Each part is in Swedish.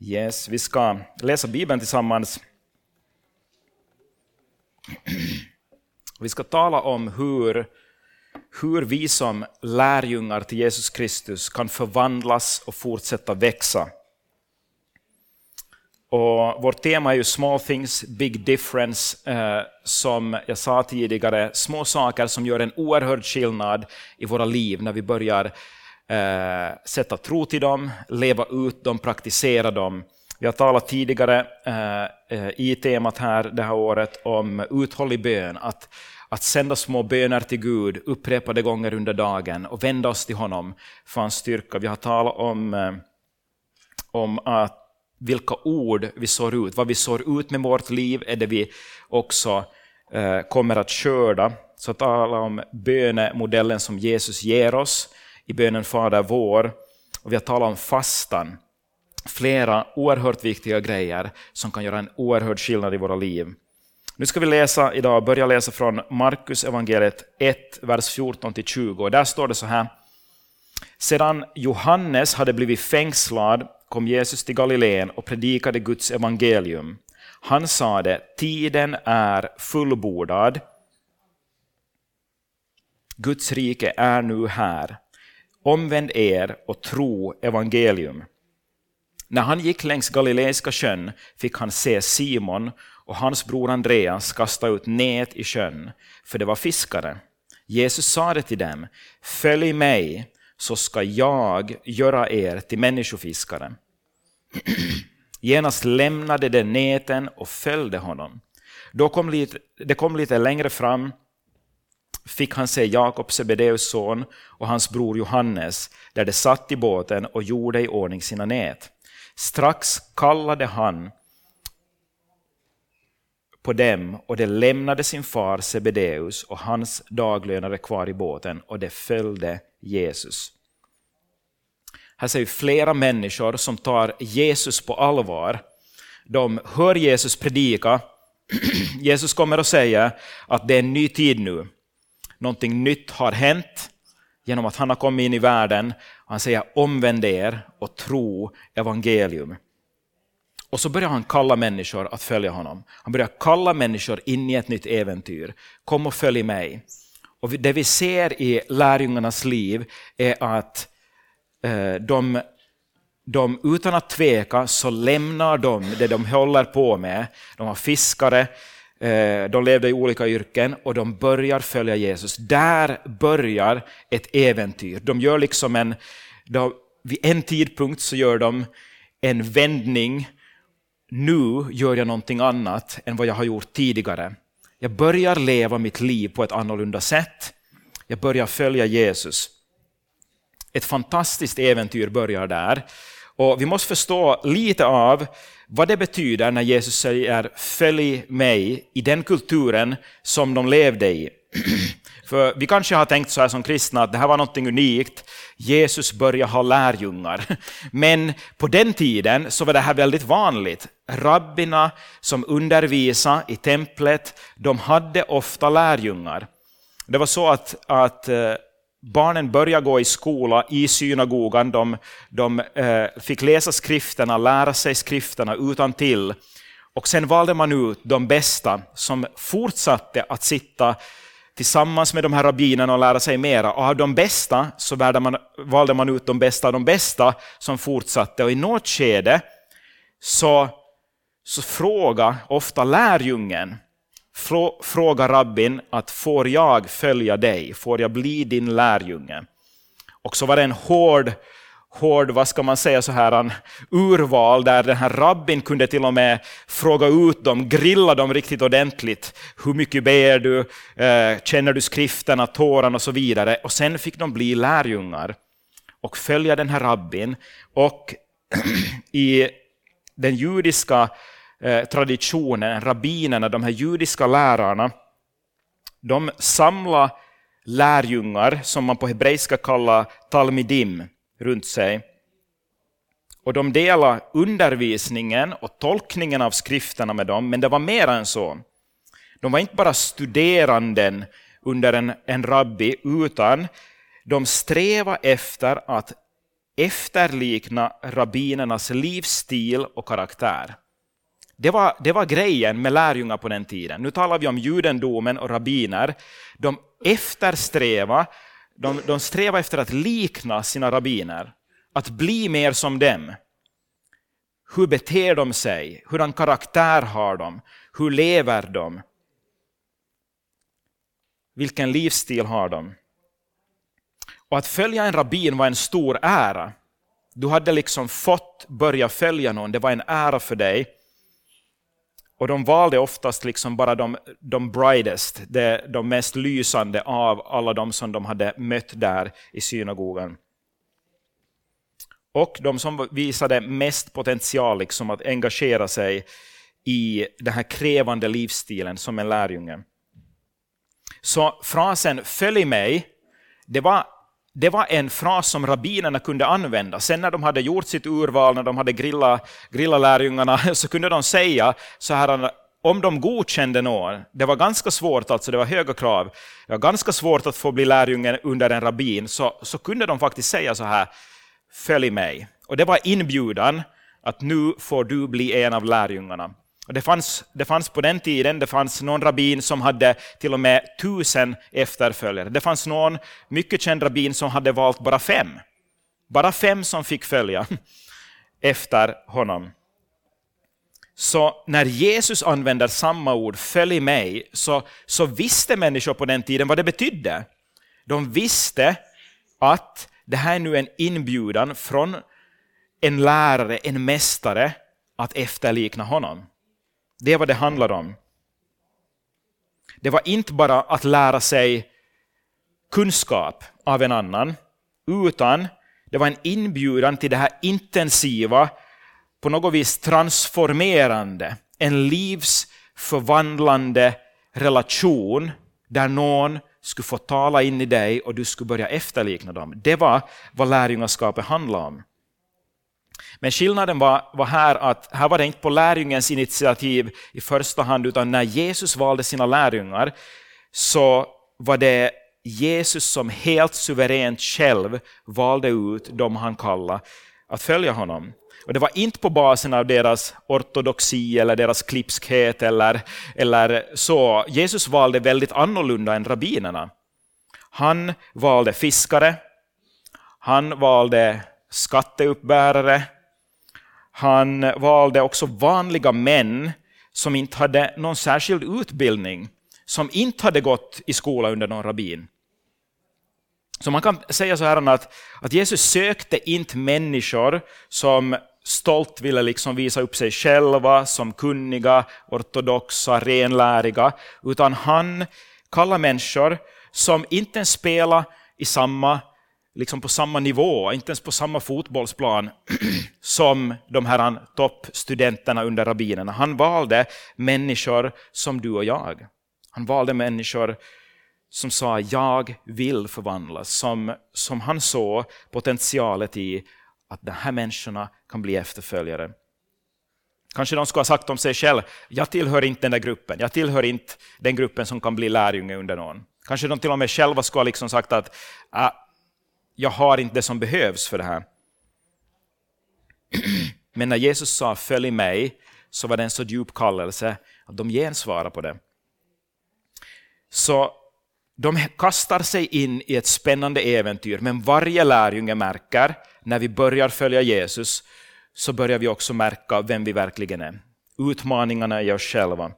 Yes, vi ska läsa Bibeln tillsammans. Vi ska tala om hur, hur vi som lärjungar till Jesus Kristus kan förvandlas och fortsätta växa. Och vårt tema är ju Small things, big difference. Eh, som jag sa tidigare, små saker som gör en oerhörd skillnad i våra liv när vi börjar eh, sätta tro till dem, leva ut dem, praktisera dem. Vi har talat tidigare eh, eh, i temat här det här året om uthållig bön, att, att sända små böner till Gud upprepade gånger under dagen och vända oss till honom för hans styrka. Vi har talat om, eh, om att vilka ord vi sår ut, vad vi sår ut med vårt liv är det vi också eh, kommer att skörda. Så tala om bönemodellen som Jesus ger oss, i bönen Fader vår. Och vi har talat om fastan. Flera oerhört viktiga grejer som kan göra en oerhörd skillnad i våra liv. Nu ska vi läsa idag, börja läsa från Markus evangeliet 1, vers 14-20. Där står det så här. Sedan Johannes hade blivit fängslad kom Jesus till Galileen och predikade Guds evangelium. Han sade, tiden är fullbordad. Guds rike är nu här. Omvänd er och tro evangelium. När han gick längs Galileiska sjön fick han se Simon och hans bror Andreas kasta ut nät i sjön, för det var fiskare. Jesus sade till dem, följ mig så ska jag göra er till människofiskare. Genast lämnade de näten och följde honom. Då kom lite, det kom lite längre fram fick han se Jakob, Sebedeus son, och hans bror Johannes, där de satt i båten och gjorde i ordning sina nät. Strax kallade han på dem och de lämnade sin far Sebedeus och hans daglönare kvar i båten och de följde Jesus. Här ser vi flera människor som tar Jesus på allvar. De hör Jesus predika. Jesus kommer och säger att det är en ny tid nu. Någonting nytt har hänt genom att han har kommit in i världen. Han säger omvänd er och tro evangelium. Och så börjar han kalla människor att följa honom. Han börjar kalla människor in i ett nytt äventyr. Kom och följ mig. Och det vi ser i lärjungarnas liv är att eh, de, de utan att tveka så lämnar de det de håller på med. De var fiskare, Eh, de levde i olika yrken och de börjar följa Jesus. Där börjar ett äventyr. De gör liksom en, de, vid en tidpunkt så gör de en vändning nu gör jag någonting annat än vad jag har gjort tidigare. Jag börjar leva mitt liv på ett annorlunda sätt. Jag börjar följa Jesus. Ett fantastiskt äventyr börjar där. Och Vi måste förstå lite av vad det betyder när Jesus säger följ mig i den kulturen som de levde i. För vi kanske har tänkt så här som kristna att det här var något unikt. Jesus började ha lärjungar. Men på den tiden så var det här väldigt vanligt. Rabbina som undervisade i templet, de hade ofta lärjungar. Det var så att, att eh, barnen började gå i skola i synagogan. De, de eh, fick läsa skrifterna, lära sig skrifterna utan till. Och sen valde man ut de bästa som fortsatte att sitta tillsammans med de här rabbinerna och lära sig mera. Och av de bästa så valde man, valde man ut de bästa av de bästa som fortsatte. Och i något skede så, så fråga ofta lärjungen, fråga rabbin att får jag följa dig? Får jag bli din lärjunge? Och så var det en hård hård, vad ska man säga, så här, en urval där den här rabbin kunde till och med fråga ut dem, grilla dem riktigt ordentligt. Hur mycket ber du? Eh, känner du skrifterna, tårarna och så vidare. Och sen fick de bli lärjungar och följa den här rabbin. Och i den judiska Eh, traditionen, rabbinerna, de här judiska lärarna, de samlade lärjungar som man på hebreiska kallar talmidim runt sig. Och de delade undervisningen och tolkningen av skrifterna med dem, men det var mer än så. De var inte bara studeranden under en, en rabbi, utan de strävade efter att efterlikna rabbinernas livsstil och karaktär. Det var, det var grejen med lärjungar på den tiden. Nu talar vi om judendomen och rabbiner. De eftersträvar de, de strävar efter att likna sina rabbiner, att bli mer som dem. Hur beter de sig? Hurdan karaktär har de? Hur lever de? Vilken livsstil har de? Och att följa en rabbin var en stor ära. Du hade liksom fått börja följa någon, det var en ära för dig. Och de valde oftast liksom bara de, de brightest, de, de mest lysande av alla de som de hade mött där i synagogan. Och de som visade mest potential liksom att engagera sig i den här krävande livsstilen som en lärjunge. Så frasen ”följ mig” det var det var en fras som rabbinerna kunde använda. Sen när de hade gjort sitt urval, när de hade grillat, grillat lärjungarna, så kunde de säga så här, om de godkände någon, det var ganska svårt, alltså det var höga krav, det var ganska svårt att få bli lärjunge under en rabbin, så, så kunde de faktiskt säga så här, följ mig. Och det var inbjudan att nu får du bli en av lärjungarna. Och det, fanns, det fanns på den tiden det fanns någon rabbin som hade till och med tusen efterföljare. Det fanns någon mycket känd rabbin som hade valt bara fem. Bara fem som fick följa efter honom. Så när Jesus använder samma ord, följ mig, så, så visste människor på den tiden vad det betydde. De visste att det här är nu en inbjudan från en lärare, en mästare, att efterlikna honom. Det är vad det handlar om. Det var inte bara att lära sig kunskap av en annan, utan det var en inbjudan till det här intensiva, på något vis transformerande, en livsförvandlande relation där någon skulle få tala in i dig och du skulle börja efterlikna dem. Det var vad lärjungaskapet handlade om. Men skillnaden var, var här att här var det inte på lärjungens initiativ i första hand, utan när Jesus valde sina lärjungar så var det Jesus som helt suveränt själv valde ut de han kallade att följa honom. Och Det var inte på basen av deras ortodoxi eller deras klipskhet eller, eller så. Jesus valde väldigt annorlunda än rabbinerna. Han valde fiskare, han valde skatteuppbärare, han valde också vanliga män som inte hade någon särskild utbildning, som inte hade gått i skola under någon rabbin. Så man kan säga så här att, att Jesus sökte inte människor som stolt ville liksom visa upp sig själva som kunniga, ortodoxa, renläriga, utan han kallar människor som inte ens spelar i samma liksom på samma nivå, inte ens på samma fotbollsplan som de här toppstudenterna under rabbinerna. Han valde människor som du och jag. Han valde människor som sa jag vill förvandlas, som, som han såg potentialet i att de här människorna kan bli efterföljare. Kanske de skulle ha sagt om sig själv, jag tillhör inte den där gruppen, jag tillhör inte den gruppen som kan bli lärjunge under någon. Kanske de till och med själva skulle ha liksom sagt att ah, jag har inte det som behövs för det här. Men när Jesus sa följ mig så var det en så djup kallelse att de gensvarade på det. Så de kastar sig in i ett spännande äventyr, men varje lärjunge märker när vi börjar följa Jesus så börjar vi också märka vem vi verkligen är. Utmaningarna i oss själva.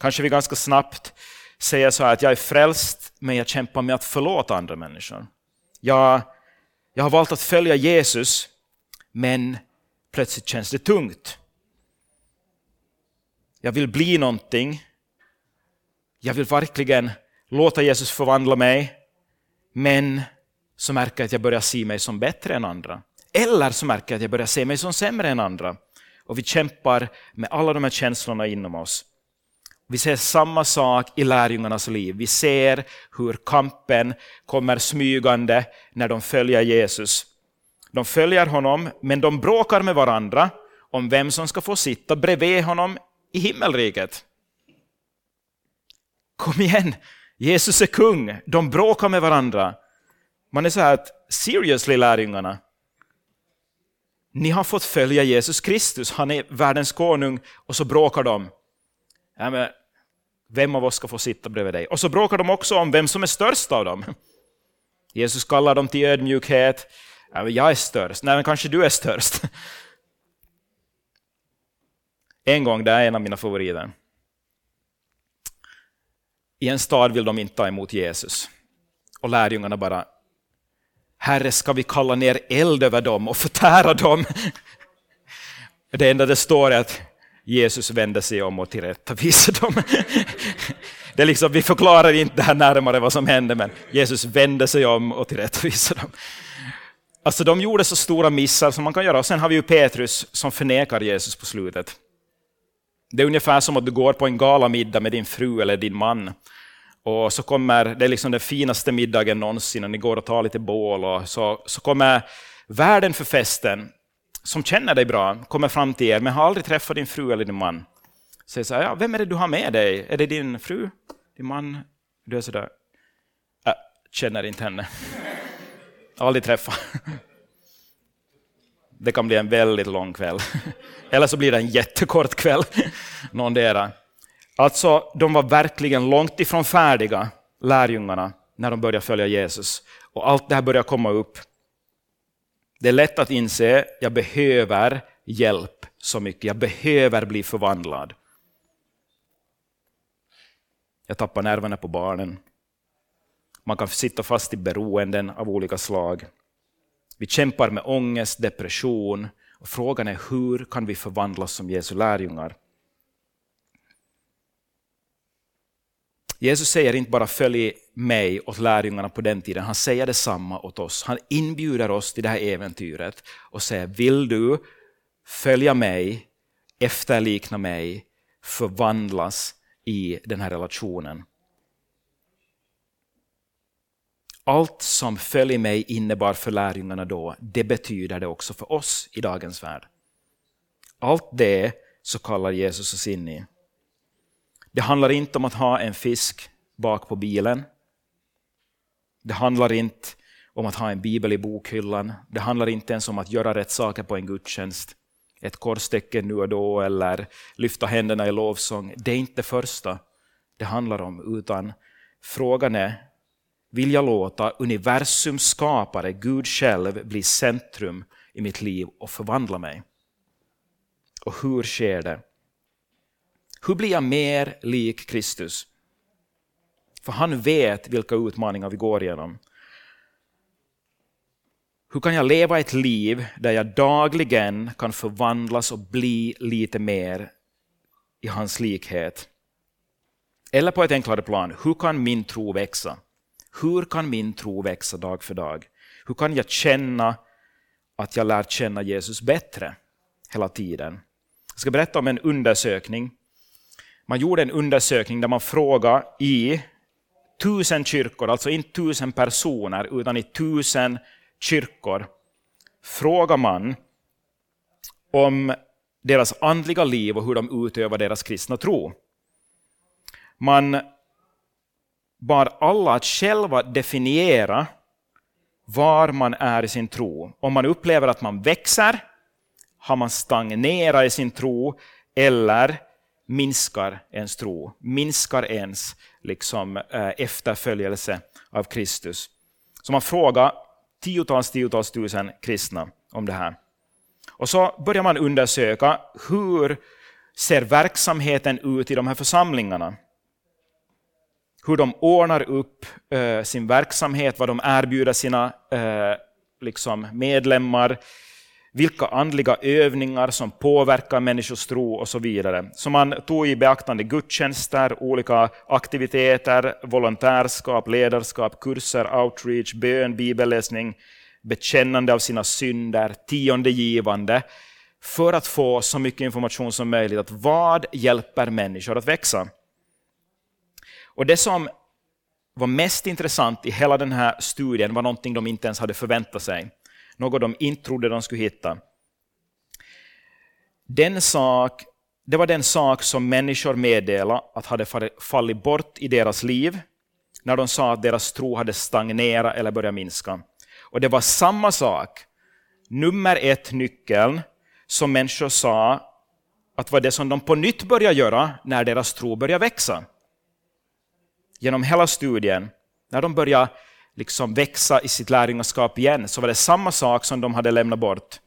Kanske vi ganska snabbt säger så här att jag är frälst, men jag kämpar med att förlåta andra människor. Jag, jag har valt att följa Jesus, men plötsligt känns det tungt. Jag vill bli någonting. Jag vill verkligen låta Jesus förvandla mig, men så märker jag att jag börjar se mig som bättre än andra. Eller så märker jag att jag börjar se mig som sämre än andra. Och vi kämpar med alla de här känslorna inom oss. Vi ser samma sak i lärjungarnas liv. Vi ser hur kampen kommer smygande när de följer Jesus. De följer honom, men de bråkar med varandra om vem som ska få sitta bredvid honom i himmelriket. Kom igen, Jesus är kung. De bråkar med varandra. Man är så här att, seriously lärjungarna, ni har fått följa Jesus Kristus, han är världens konung, och så bråkar de. Ja, men, vem av oss ska få sitta bredvid dig? Och så bråkar de också om vem som är störst av dem. Jesus kallar dem till ödmjukhet. Jag är störst. Nej, men kanske du är störst. En gång, det är en av mina favoriter. I en stad vill de inte ta emot Jesus. Och lärjungarna bara, Herre, ska vi kalla ner eld över dem och förtära dem? Det enda det står är att Jesus vände sig om och tillrättavisade dem. Det är liksom, vi förklarar inte här närmare vad som hände, men Jesus vände sig om och tillrättavisade dem. Alltså de gjorde så stora missar som man kan göra. Och sen har vi ju Petrus som förnekar Jesus på slutet. Det är ungefär som att du går på en galamiddag med din fru eller din man. Och så kommer, det är liksom den finaste middagen någonsin och ni går och tar lite bål. Och så, så kommer värden för festen, som känner dig bra, kommer fram till er men har aldrig träffat din fru eller din man. Säger så här, ja, vem är det du har med dig? Är det din fru? Din man? Du är sådär, äh, känner inte henne. Aldrig träffat. Det kan bli en väldigt lång kväll. Eller så blir det en jättekort kväll. Någondera. Alltså, de var verkligen långt ifrån färdiga, lärjungarna, när de började följa Jesus. Och allt det här började komma upp. Det är lätt att inse, jag behöver hjälp så mycket. Jag behöver bli förvandlad. Jag tappar nerverna på barnen. Man kan sitta fast i beroenden av olika slag. Vi kämpar med ångest, depression och frågan är hur kan vi förvandlas som Jesu lärjungar? Jesus säger inte bara följ mig åt lärjungarna på den tiden, han säger detsamma åt oss. Han inbjuder oss till det här äventyret och säger, vill du följa mig, efterlikna mig, förvandlas i den här relationen? Allt som följ mig innebar för lärjungarna då, det betyder det också för oss i dagens värld. Allt det så kallar Jesus oss in i. Det handlar inte om att ha en fisk bak på bilen. Det handlar inte om att ha en bibel i bokhyllan. Det handlar inte ens om att göra rätt saker på en gudstjänst. Ett korstecken nu och då eller lyfta händerna i lovsång. Det är inte det första det handlar om, utan frågan är, vill jag låta universums skapare, Gud själv, bli centrum i mitt liv och förvandla mig? Och hur sker det? Hur blir jag mer lik Kristus? För han vet vilka utmaningar vi går igenom. Hur kan jag leva ett liv där jag dagligen kan förvandlas och bli lite mer i hans likhet? Eller på ett enklare plan, hur kan min tro växa? Hur kan min tro växa dag för dag? Hur kan jag känna att jag lärt känna Jesus bättre hela tiden? Jag ska berätta om en undersökning man gjorde en undersökning där man frågade i tusen kyrkor, alltså inte tusen personer, utan i tusen kyrkor, frågar man om deras andliga liv och hur de utövar deras kristna tro. Man bad alla att själva definiera var man är i sin tro. Om man upplever att man växer, har man stagnerat i sin tro, eller minskar ens tro, minskar ens liksom, eh, efterföljelse av Kristus. Så man frågar tiotals, tiotals tusen kristna om det här. Och så börjar man undersöka hur ser verksamheten ut i de här församlingarna? Hur de ordnar upp eh, sin verksamhet, vad de erbjuder sina eh, liksom medlemmar, vilka andliga övningar som påverkar människors tro och så vidare. Så man tog i beaktande gudstjänster, olika aktiviteter, volontärskap, ledarskap, kurser, outreach, bön, bibelläsning, bekännande av sina synder, tiondegivande, för att få så mycket information som möjligt. att Vad hjälper människor att växa? Och Det som var mest intressant i hela den här studien var någonting de inte ens hade förväntat sig något de inte trodde de skulle hitta. Den sak, det var den sak som människor meddelade att hade fallit bort i deras liv när de sa att deras tro hade stagnerat eller börjat minska. Och det var samma sak nummer ett nyckeln som människor sa att var det som de på nytt började göra när deras tro började växa. Genom hela studien, när de började liksom växa i sitt lärjungaskap igen, så var det samma sak som de hade lämnat bort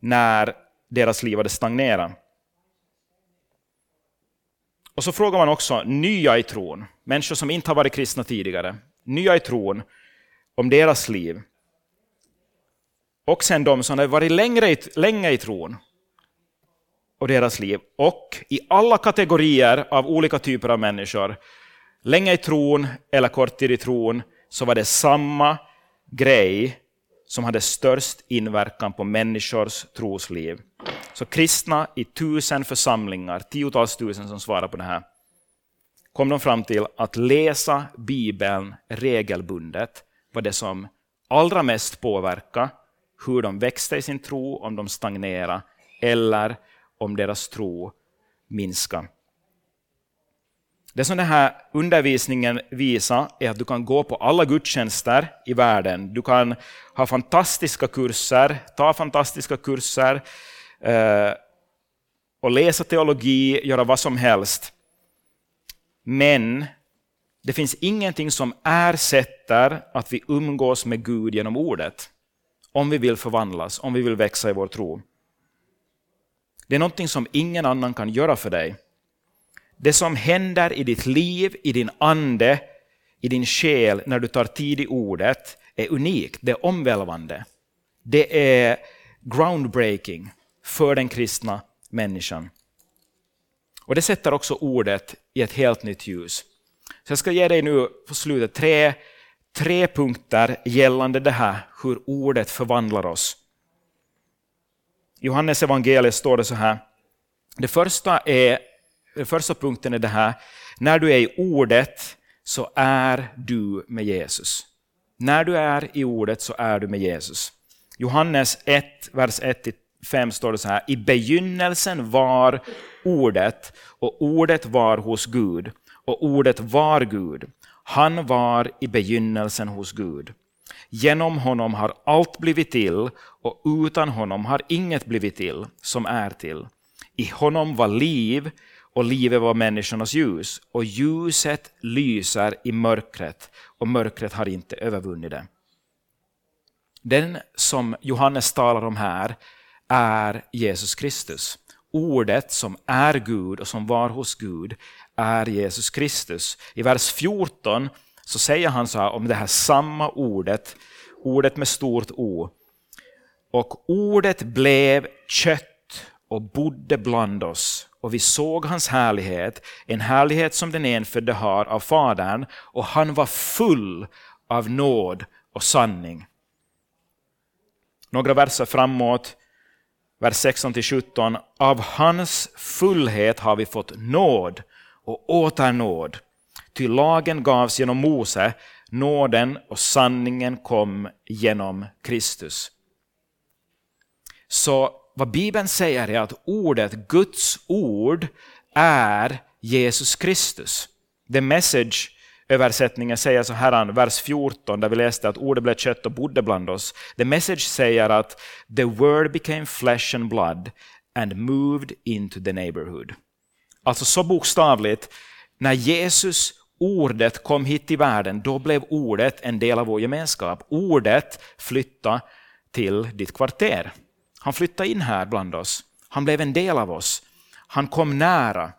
när deras liv hade stagnerat. Och så frågar man också nya i tron, människor som inte har varit kristna tidigare, nya i tron, om deras liv. Och sen de som har varit längre, länge i tron och deras liv. Och i alla kategorier av olika typer av människor, länge i tron eller kort tid i tron, så var det samma grej som hade störst inverkan på människors trosliv. Så kristna i tusen församlingar, tiotals tusen som svarar på det här, kom de fram till att läsa Bibeln regelbundet var det som allra mest påverkade hur de växte i sin tro, om de stagnerade eller om deras tro minskade. Det som den här undervisningen visar är att du kan gå på alla gudstjänster i världen. Du kan ha fantastiska kurser, ta fantastiska kurser eh, och läsa teologi, göra vad som helst. Men det finns ingenting som ersätter att vi umgås med Gud genom ordet. Om vi vill förvandlas, om vi vill växa i vår tro. Det är någonting som ingen annan kan göra för dig. Det som händer i ditt liv, i din ande, i din själ när du tar tid i ordet är unikt, det är omvälvande. Det är groundbreaking för den kristna människan. Och Det sätter också ordet i ett helt nytt ljus. Så jag ska ge dig nu på slutet tre, tre punkter gällande det här, hur ordet förvandlar oss. I Johannes evangeliet står det så här. Det första, är, den första punkten är det här, när du är i ordet så är du med Jesus. När du är i ordet så är du med Jesus. Johannes 1, vers 1-5 står det så här. I begynnelsen var ordet och ordet var hos Gud och ordet var Gud. Han var i begynnelsen hos Gud. Genom honom har allt blivit till och utan honom har inget blivit till som är till. I honom var liv och livet var människornas ljus och ljuset lyser i mörkret och mörkret har inte övervunnit det. Den som Johannes talar om här är Jesus Kristus. Ordet som är Gud och som var hos Gud är Jesus Kristus. I vers 14 så säger han så här om det här samma ordet, ordet med stort O. Och ordet blev kött och bodde bland oss och vi såg hans härlighet, en härlighet som den enfödde har av Fadern och han var full av nåd och sanning. Några verser framåt, vers 16-17. Av hans fullhet har vi fått nåd och åter nåd. Ty lagen gavs genom Mose, nåden och sanningen kom genom Kristus. Så vad Bibeln säger är att ordet, Guds ord, är Jesus Kristus. The message översättningen säger så här, vers 14, där vi läste att ordet blev kött och bodde bland oss. The message säger att the word became flesh and blood and moved into the neighborhood. Alltså så bokstavligt, när Jesus, ordet, kom hit till världen, då blev ordet en del av vår gemenskap. Ordet flyttade till ditt kvarter. Han flyttade in här bland oss. Han blev en del av oss. Han kom nära.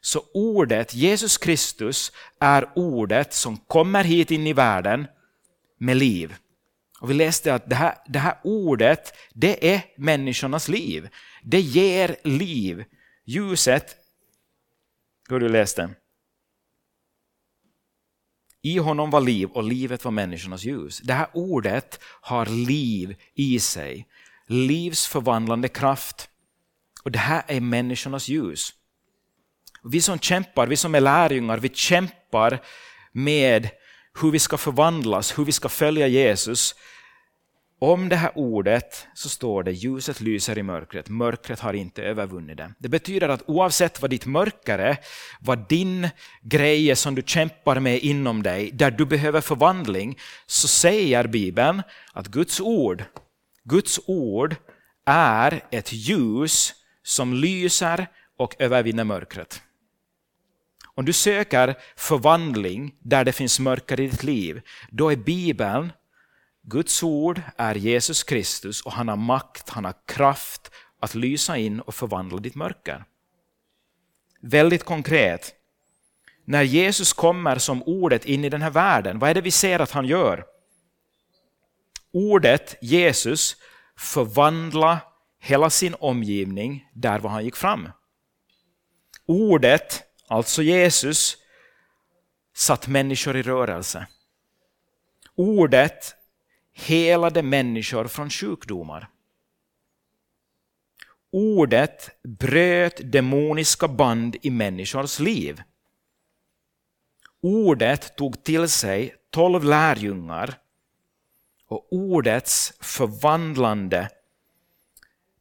Så ordet, Jesus Kristus, är ordet som kommer hit in i världen med liv. Och Vi läste att det här, det här ordet, det är människornas liv. Det ger liv. Ljuset hur du läste. I honom var liv och livet var människornas ljus. Det här ordet har liv i sig. Livsförvandlande kraft. Och det här är människornas ljus. Vi som kämpar, vi som är lärjungar, vi kämpar med hur vi ska förvandlas, hur vi ska följa Jesus. Om det här ordet så står det ljuset lyser i mörkret, mörkret har inte övervunnit det. Det betyder att oavsett vad ditt mörker är, vad din grej är som du kämpar med inom dig, där du behöver förvandling, så säger Bibeln att Guds ord, Guds ord är ett ljus som lyser och övervinner mörkret. Om du söker förvandling där det finns mörker i ditt liv, då är Bibeln, Guds ord är Jesus Kristus och han har makt, han har kraft att lysa in och förvandla ditt mörker. Väldigt konkret, när Jesus kommer som ordet in i den här världen, vad är det vi ser att han gör? Ordet Jesus förvandla hela sin omgivning där var han gick fram. Ordet, alltså Jesus, satt människor i rörelse. Ordet helade människor från sjukdomar. Ordet bröt demoniska band i människors liv. Ordet tog till sig tolv lärjungar och ordets förvandlande,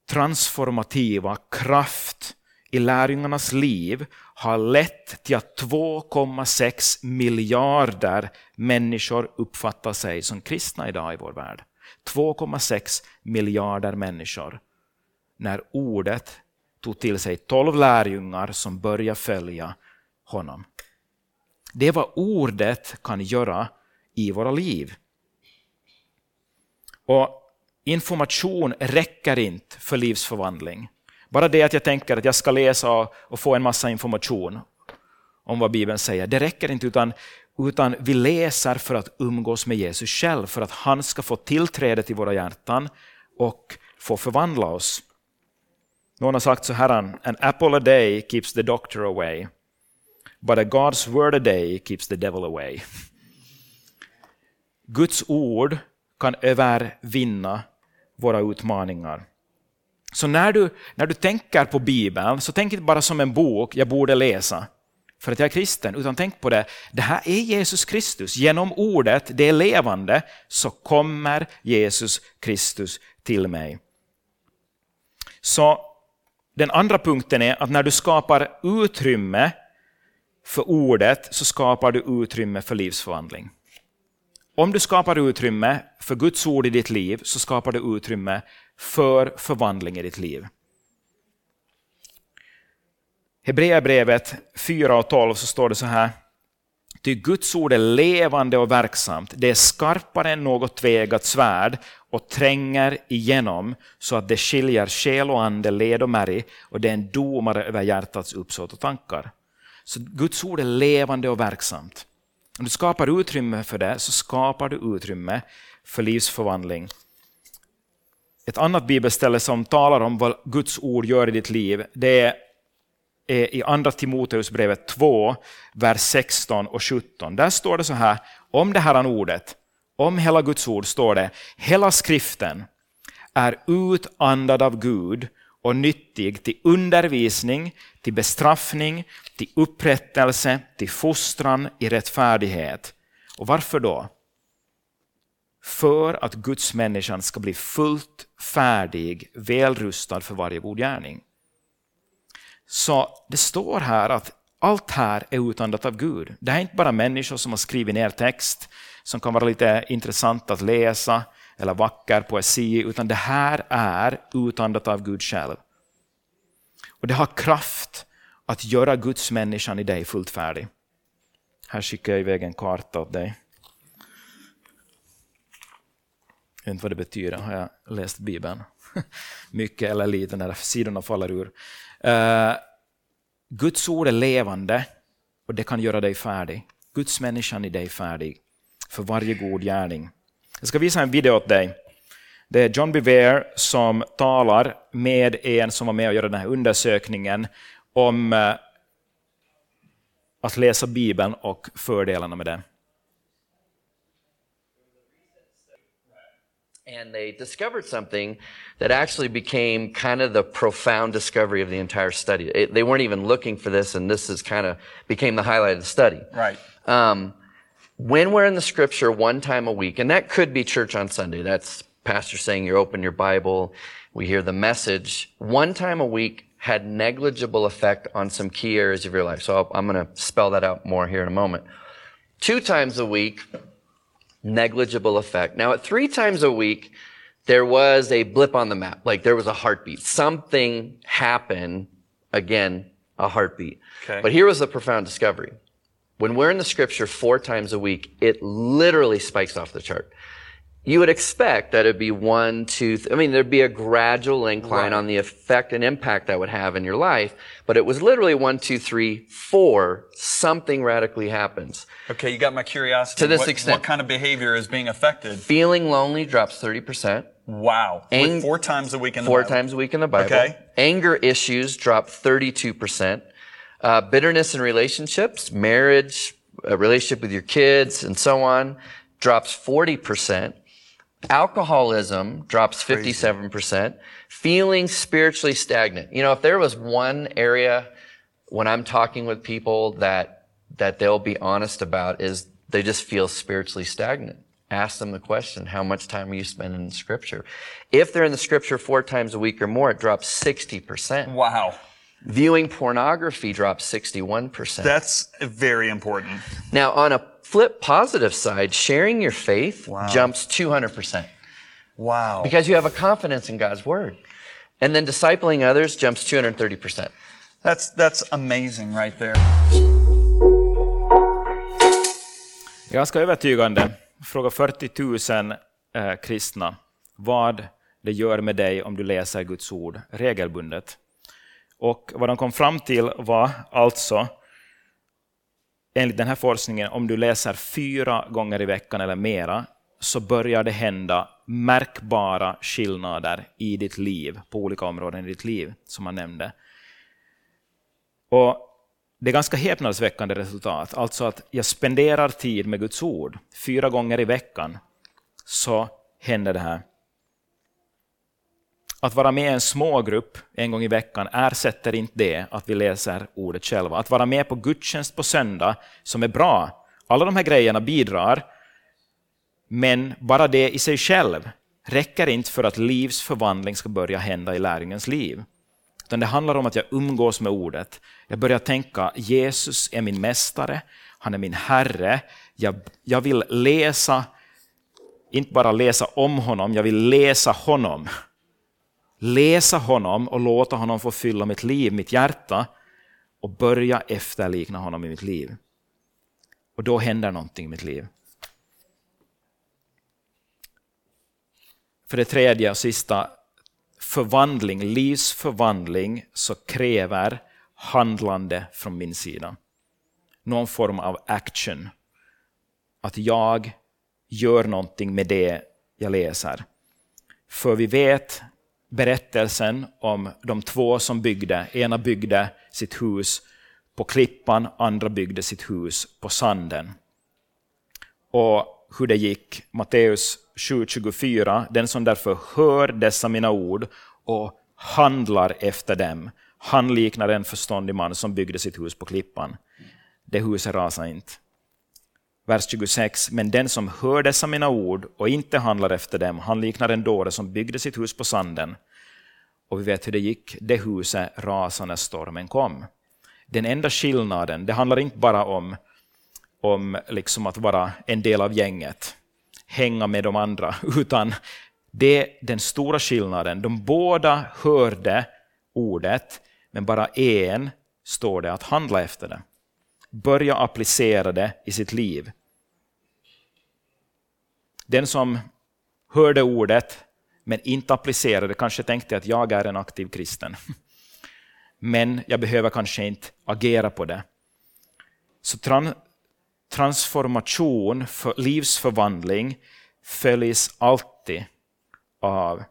transformativa kraft i lärjungarnas liv har lett till att 2,6 miljarder människor uppfattar sig som kristna idag i vår värld. 2,6 miljarder människor. När ordet tog till sig 12 lärjungar som började följa honom. Det är vad ordet kan göra i våra liv. Och information räcker inte för livsförvandling. Bara det att jag tänker att jag ska läsa och få en massa information om vad Bibeln säger, det räcker inte utan, utan vi läser för att umgås med Jesus själv, för att han ska få tillträde till våra hjärtan och få förvandla oss. Någon har sagt så här, an apple a day keeps the doctor away, but a God's word a day keeps the devil away. Guds ord kan övervinna våra utmaningar. Så när du, när du tänker på Bibeln, så tänk inte bara som en bok jag borde läsa för att jag är kristen, utan tänk på det, det här är Jesus Kristus. Genom ordet, det är levande, så kommer Jesus Kristus till mig. Så den andra punkten är att när du skapar utrymme för ordet så skapar du utrymme för livsförvandling. Om du skapar utrymme för Guds ord i ditt liv så skapar du utrymme för förvandling i ditt liv. Hebreerbrevet 4 och 12 så står det så här. Ty Guds ord är levande och verksamt, det är skarpare än något tvegat svärd och tränger igenom så att det skiljer själ och ande, led och märg och det är en domare över hjärtats uppsåt och tankar. Så Guds ord är levande och verksamt. Om du skapar utrymme för det så skapar du utrymme för livsförvandling. Ett annat bibelställe som talar om vad Guds ord gör i ditt liv, det är i andra Timoteusbrevet 2, vers 16 och 17. Där står det så här, om det här ordet, om hela Guds ord står det, hela skriften är utandad av Gud och nyttig till undervisning, till bestraffning, till upprättelse, till fostran i rättfärdighet. Och varför då? För att Guds människan ska bli fullt färdig, välrustad för varje god gärning. Så det står här att allt här är utandat av Gud. Det här är inte bara människor som har skrivit ner text som kan vara lite intressant att läsa eller vacker poesi, utan det här är utandat av Gud själv. Och det har kraft att göra Guds människan i dig fullt färdig. Här skickar jag iväg en karta åt dig. Jag vet inte vad det betyder, har jag läst Bibeln? Mycket eller lite när sidorna faller ur. Uh, Guds ord är levande och det kan göra dig färdig. Guds människan i dig färdig för varje god gärning. Jag ska visa en video åt dig. Det är John Bevere som talar med en som var med och gjorde den här undersökningen om eh, att läsa Bibeln och fördelarna med det. and they discovered something that actually became kind of the profound discovery of the entire study. It, they weren't even looking for this, and this is kind of became the highlight of the study. Right. Um, when we're in the scripture one time a week, and that could be church on Sunday, that's pastor saying you open your Bible, we hear the message, one time a week had negligible effect on some key areas of your life. So I'm going to spell that out more here in a moment. Two times a week, negligible effect. Now at three times a week, there was a blip on the map. Like there was a heartbeat. Something happened. Again, a heartbeat. Okay. But here was the profound discovery. When we're in the scripture four times a week, it literally spikes off the chart. You would expect that it'd be one, two, th- I mean, there'd be a gradual incline Right. on the effect and impact that would have in your life, but it was literally one, two, three, four, something radically happens. Okay, you got my curiosity. To this what, extent. What kind of behavior is being affected? Feeling lonely drops 30%. Wow. Ang- four times a week in the four Bible. times a week in the Bible. Okay. Anger issues drop 32%. Uh, bitterness in relationships, marriage, a relationship with your kids, and so on, drops 40%. Alcoholism drops 57%. Feeling spiritually stagnant. You know, if there was one area when I'm talking with people that, that they'll be honest about is they just feel spiritually stagnant. Ask them the question, how much time are you spending in scripture? If they're in the scripture four times a week or more, it drops 60%. Wow. Viewing pornography drops 61%. That's very important. now, on a flip positive side, sharing your faith Wow. jumps 200% Wow. because you have a confidence in God's word. And then discipling others jumps 230%. That's that's amazing right there. Ganska övertygande. Fråga 40 000 eh, kristna vad det gör med dig om du läser Guds ord regelbundet. Och vad de kom fram till var alltså, enligt den här forskningen, om du läser fyra gånger i veckan eller mera, så börjar det hända märkbara skillnader i ditt liv, på olika områden i ditt liv, som man nämnde. Och det är ganska häpnadsväckande resultat. Alltså att jag spenderar tid med Guds ord fyra gånger i veckan, så händer det här. Att vara med i en smågrupp en gång i veckan ersätter inte det att vi läser ordet själva. Att vara med på gudstjänst på söndag, som är bra, alla de här grejerna bidrar, men bara det i sig själv räcker inte för att livsförvandling ska börja hända i lärjungens liv. Utan det handlar om att jag umgås med ordet. Jag börjar tänka, Jesus är min mästare, han är min Herre. Jag, jag vill läsa, inte bara läsa om honom, jag vill läsa honom. Läsa honom och låta honom få fylla mitt liv, mitt hjärta och börja efterlikna honom i mitt liv. Och då händer någonting i mitt liv. För det tredje och sista, förvandling, livsförvandling, så kräver handlande från min sida. Någon form av action. Att jag gör någonting med det jag läser. För vi vet berättelsen om de två som byggde. Ena byggde sitt hus på klippan, andra byggde sitt hus på sanden. Och hur det gick, Matteus 7.24, den som därför hör dessa mina ord och handlar efter dem, han liknar en förståndig man som byggde sitt hus på klippan. Det huset rasade inte. Vers 26. Men den som hör dessa mina ord och inte handlar efter dem, han liknar en dåre som byggde sitt hus på sanden. Och vi vet hur det gick. Det huset rasade när stormen kom. Den enda skillnaden, det handlar inte bara om, om liksom att vara en del av gänget, hänga med de andra, utan det den stora skillnaden. De båda hörde ordet, men bara en står det att handla efter det. Börja applicera det i sitt liv. Den som hörde ordet men inte applicerade kanske tänkte att jag är en aktiv kristen. Men jag behöver kanske inte agera på det. Så tran transformation, för livsförvandling följs alltid av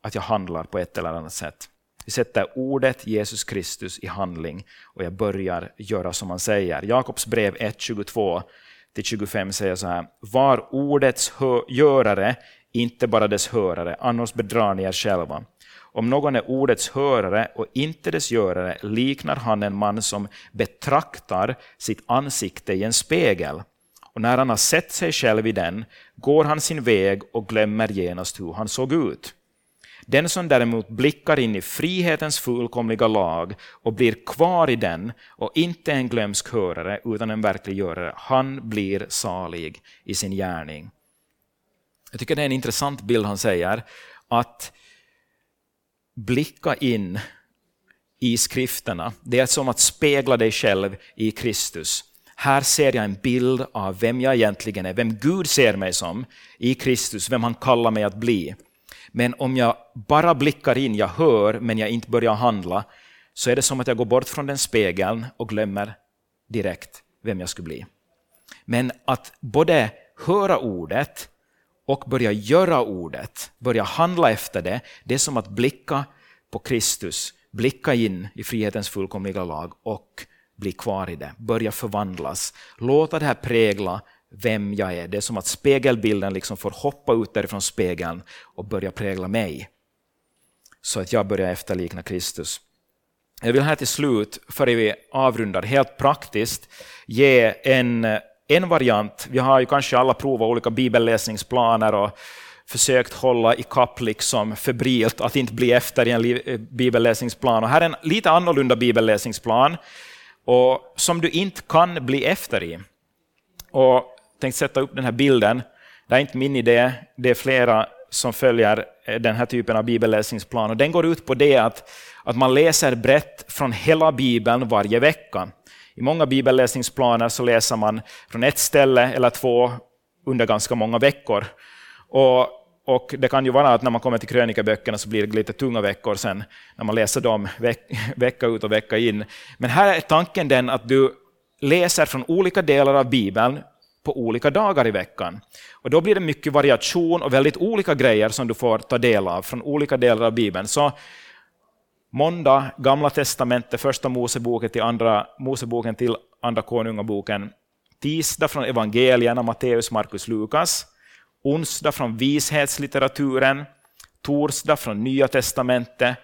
att jag handlar på ett eller annat sätt. Vi sätter ordet Jesus Kristus i handling och jag börjar göra som han säger. Jakobs brev 1.22 22-25 säger så här. Var ordets görare, inte bara dess hörare, annars bedrar ni er själva. Om någon är ordets hörare och inte dess görare liknar han en man som betraktar sitt ansikte i en spegel. Och när han har sett sig själv i den går han sin väg och glömmer genast hur han såg ut. Den som däremot blickar in i frihetens fullkomliga lag och blir kvar i den och inte en glömsk hörare utan en verklig görare, han blir salig i sin gärning. Jag tycker det är en intressant bild han säger, att blicka in i skrifterna, det är som att spegla dig själv i Kristus. Här ser jag en bild av vem jag egentligen är, vem Gud ser mig som i Kristus, vem han kallar mig att bli. Men om jag bara blickar in, jag hör men jag inte börjar handla, så är det som att jag går bort från den spegeln och glömmer direkt vem jag skulle bli. Men att både höra ordet och börja göra ordet, börja handla efter det, det är som att blicka på Kristus, blicka in i frihetens fullkomliga lag och bli kvar i det, börja förvandlas. Låta det här prägla vem jag är. Det är som att spegelbilden liksom får hoppa ut därifrån spegeln och börja prägla mig. Så att jag börjar efterlikna Kristus. Jag vill här till slut, före vi avrundar, helt praktiskt ge en, en variant. Vi har ju kanske alla provat olika bibelläsningsplaner och försökt hålla i kapp liksom febrilt att inte bli efter i en eh, bibelläsningsplan. Och här är en lite annorlunda bibelläsningsplan och som du inte kan bli efter i. Och tänkte sätta upp den här bilden. Det är inte min idé, det är flera som följer eh, den här typen av bibelläsningsplan. Och den går ut på det att, att man läser brett från hela Bibeln varje vecka. I många bibelläsningsplaner så läser man från ett ställe eller två under ganska många veckor. Och, och Det kan ju vara att när man kommer till krönikaböckerna så blir det lite tunga veckor sen när man läser dem veck, vecka ut och vecka in. Men här är tanken den att du läser från olika delar av Bibeln på olika dagar i veckan. Och Då blir det mycket variation och väldigt olika grejer som du får ta del av från olika delar av Bibeln. Så måndag, Gamla testamentet, första Moseboken till andra Moseboken till andra konungaboken. Tisdag från evangelierna, Matteus, Markus, Lukas. Onsdag från vishetslitteraturen. Torsdag från Nya testamentet.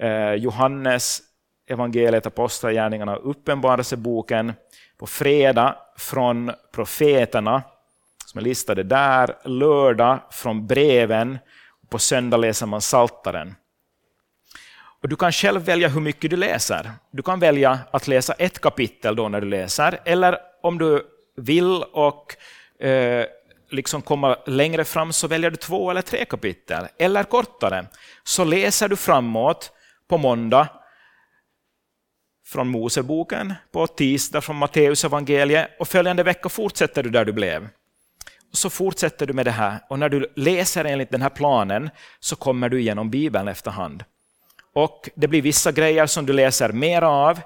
Eh, Johannes, evangeliet, apostlagärningarna, och uppenbarelseboken. På fredag från profeterna, som är listade där. Lördag från breven. och På söndag läser man Saltaren. Och du kan själv välja hur mycket du läser. Du kan välja att läsa ett kapitel då när du läser, eller om du vill och eh, liksom komma längre fram så väljer du två eller tre kapitel, eller kortare. Så läser du framåt på måndag från Moseboken, på tisdag från Matteus evangeliet och följande vecka fortsätter du där du blev. Och så fortsätter du med det här och när du läser enligt den här planen så kommer du igenom Bibeln efterhand. Och Det blir vissa grejer som du läser mer av,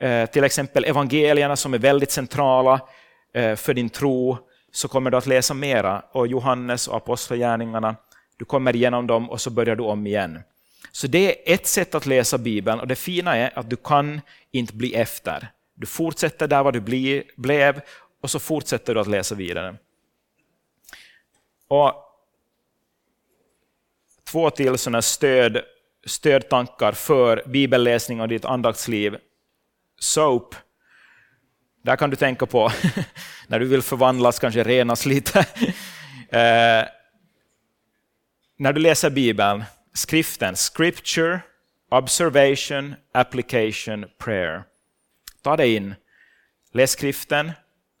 eh, till exempel evangelierna som är väldigt centrala eh, för din tro, så kommer du att läsa mera. Och Johannes och Apostlagärningarna, du kommer igenom dem och så börjar du om igen. Så det är ett sätt att läsa Bibeln och det fina är att du kan inte bli efter. Du fortsätter där vad du bli, blev och så fortsätter du att läsa vidare. Och två till sådana stöd stödtankar för bibelläsning och ditt andaktsliv. SOAP, där kan du tänka på när du vill förvandlas, kanske renas lite. eh, när du läser Bibeln, skriften, scripture, observation, application, prayer. Ta dig in, läs skriften,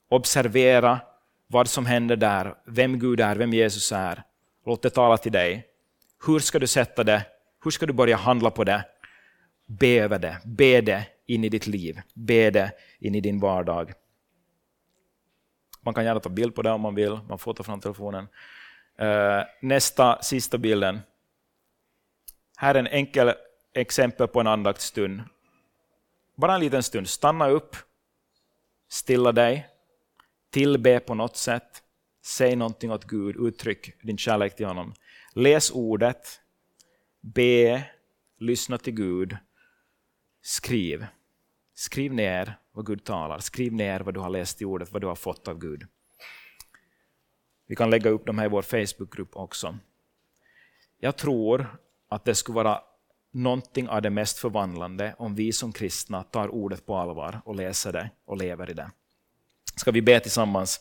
observera vad som händer där, vem Gud är, vem Jesus är. Låt det tala till dig. Hur ska du sätta det hur ska du börja handla på det? Be över det, be det in i ditt liv, be det in i din vardag. Man kan gärna ta bild på det om man vill, man får ta fram telefonen. Eh, nästa, sista bilden. Här är en enkel exempel på en andaktsstund. Bara en liten stund, stanna upp, stilla dig, tillbe på något sätt, säg någonting åt Gud, uttryck din kärlek till honom. Läs ordet, be, lyssna till Gud, skriv. Skriv ner vad Gud talar, skriv ner vad du har läst i ordet, vad du har fått av Gud. Vi kan lägga upp de här i vår Facebookgrupp också. Jag tror att det skulle vara någonting av det mest förvandlande om vi som kristna tar ordet på allvar och läser det och lever i det. Ska vi be tillsammans?